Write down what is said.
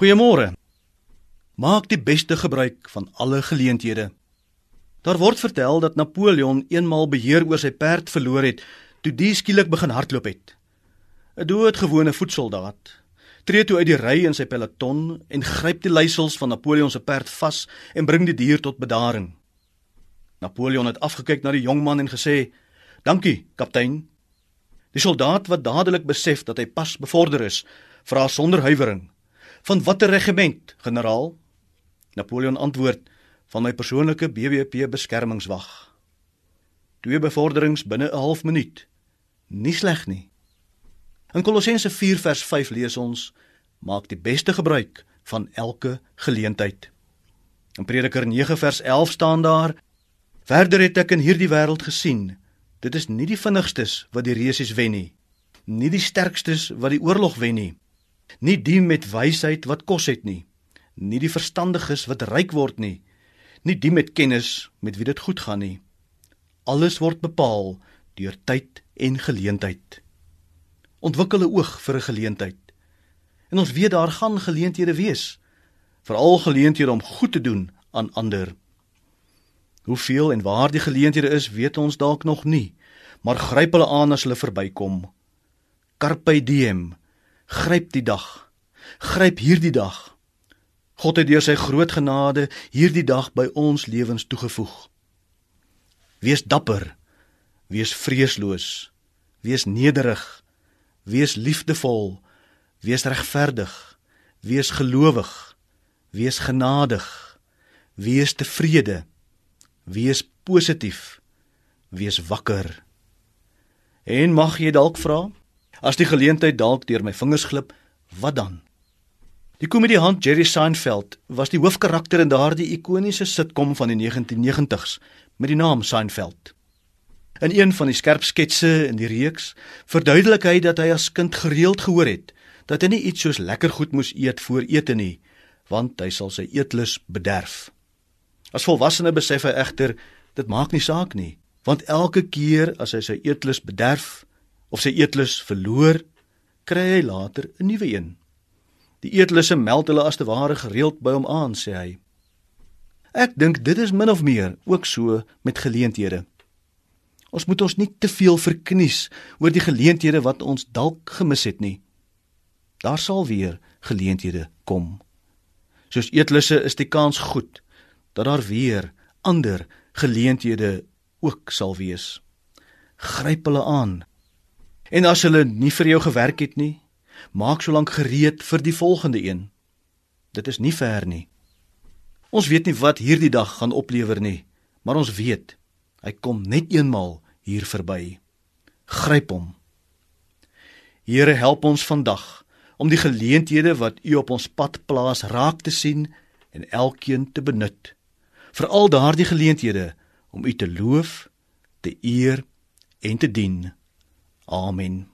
Goeiemôre. Maak die beste gebruik van alle geleenthede. Daar word vertel dat Napoleon eenmal beheer oor sy perd verloor het toe die skielik begin hardloop het. 'n Doodgewone voetsoldaat tree toe uit die ry in sy peloton en gryp die leiersels van Napoleon se perd vas en bring die dier tot bedaring. Napoleon het afgekyk na die jong man en gesê: "Dankie, kaptein." Die soldaat wat dadelik besef dat hy pas bevorder is, vra sonder huiwering: "Van watter regiment, generaal?" Napoleon antwoord: "Van my persoonlike BWP beskermingswag." Twee bevorderings binne 'n half minuut. Nie sleg nie. In Kolossense 4 vers 5 lees ons: "Maak die beste gebruik van elke geleentheid." In Prediker 9 vers 11 staan daar: "Verder het ek in hierdie wêreld gesien Dit is nie die vinnigstes wat die reusies wen nie. Nie die sterkstes wat die oorlog wen nie. Nie die met wysheid wat kos het nie. Nie die verstandiges wat ryk word nie. Nie die met kennis met wie dit goed gaan nie. Alles word bepaal deur tyd en geleentheid. Ontwikkel 'n oog vir 'n geleentheid. En ons weet daar gaan geleenthede wees, veral geleenthede om goed te doen aan ander. Hoeveel en waar die geleenthede is, weet ons dalk nog nie, maar gryp hulle aan as hulle verbykom. Carpe diem. Gryp die dag. Gryp hierdie dag. God het deur sy groot genade hierdie dag by ons lewens toegevoeg. Wees dapper. Wees vreesloos. Wees nederig. Wees liefdevol. Wees regverdig. Wees gelowig. Wees genadig. Wees tevrede. Wees positief. Wees wakker. En mag jy dalk vra, as die geleentheid dalk deur my vingers glip, wat dan? Die komediant Jerry Seinfeld was die hoofkarakter in daardie ikoniese sitkom van die 1990s met die naam Seinfeld. In een van die skerp sketse in die reeks verduidelik hy dat hy as kind gereeld gehoor het dat hy nie iets soos lekker goed moes eet voor ete nie, want hy sal sy eetlus bederf. As volwassene besef hy egter dit maak nie saak nie, want elke keer as hy sy eetlus bederf of sy eetlus verloor, kry hy later 'n nuwe een. Die eetlusse meld hulle as te ware gereeld by hom aan, sê hy. Ek dink dit is min of meer ook so met geleenthede. Ons moet ons nie te veel verknies oor die geleenthede wat ons dalk gemis het nie. Daar sal weer geleenthede kom. Soos eetlusse is die kans goed dat daar weer ander geleenthede ook sal wees. Gryp hulle aan. En as hulle nie vir jou gewerk het nie, maak solank gereed vir die volgende een. Dit is nie ver nie. Ons weet nie wat hierdie dag gaan oplewer nie, maar ons weet hy kom net eenmal hier verby. Gryp hom. Here help ons vandag om die geleenthede wat U op ons pad plaas raak te sien en elkeen te benut vir al daardie geleenthede om U te loof, te eer en te dien. Amen.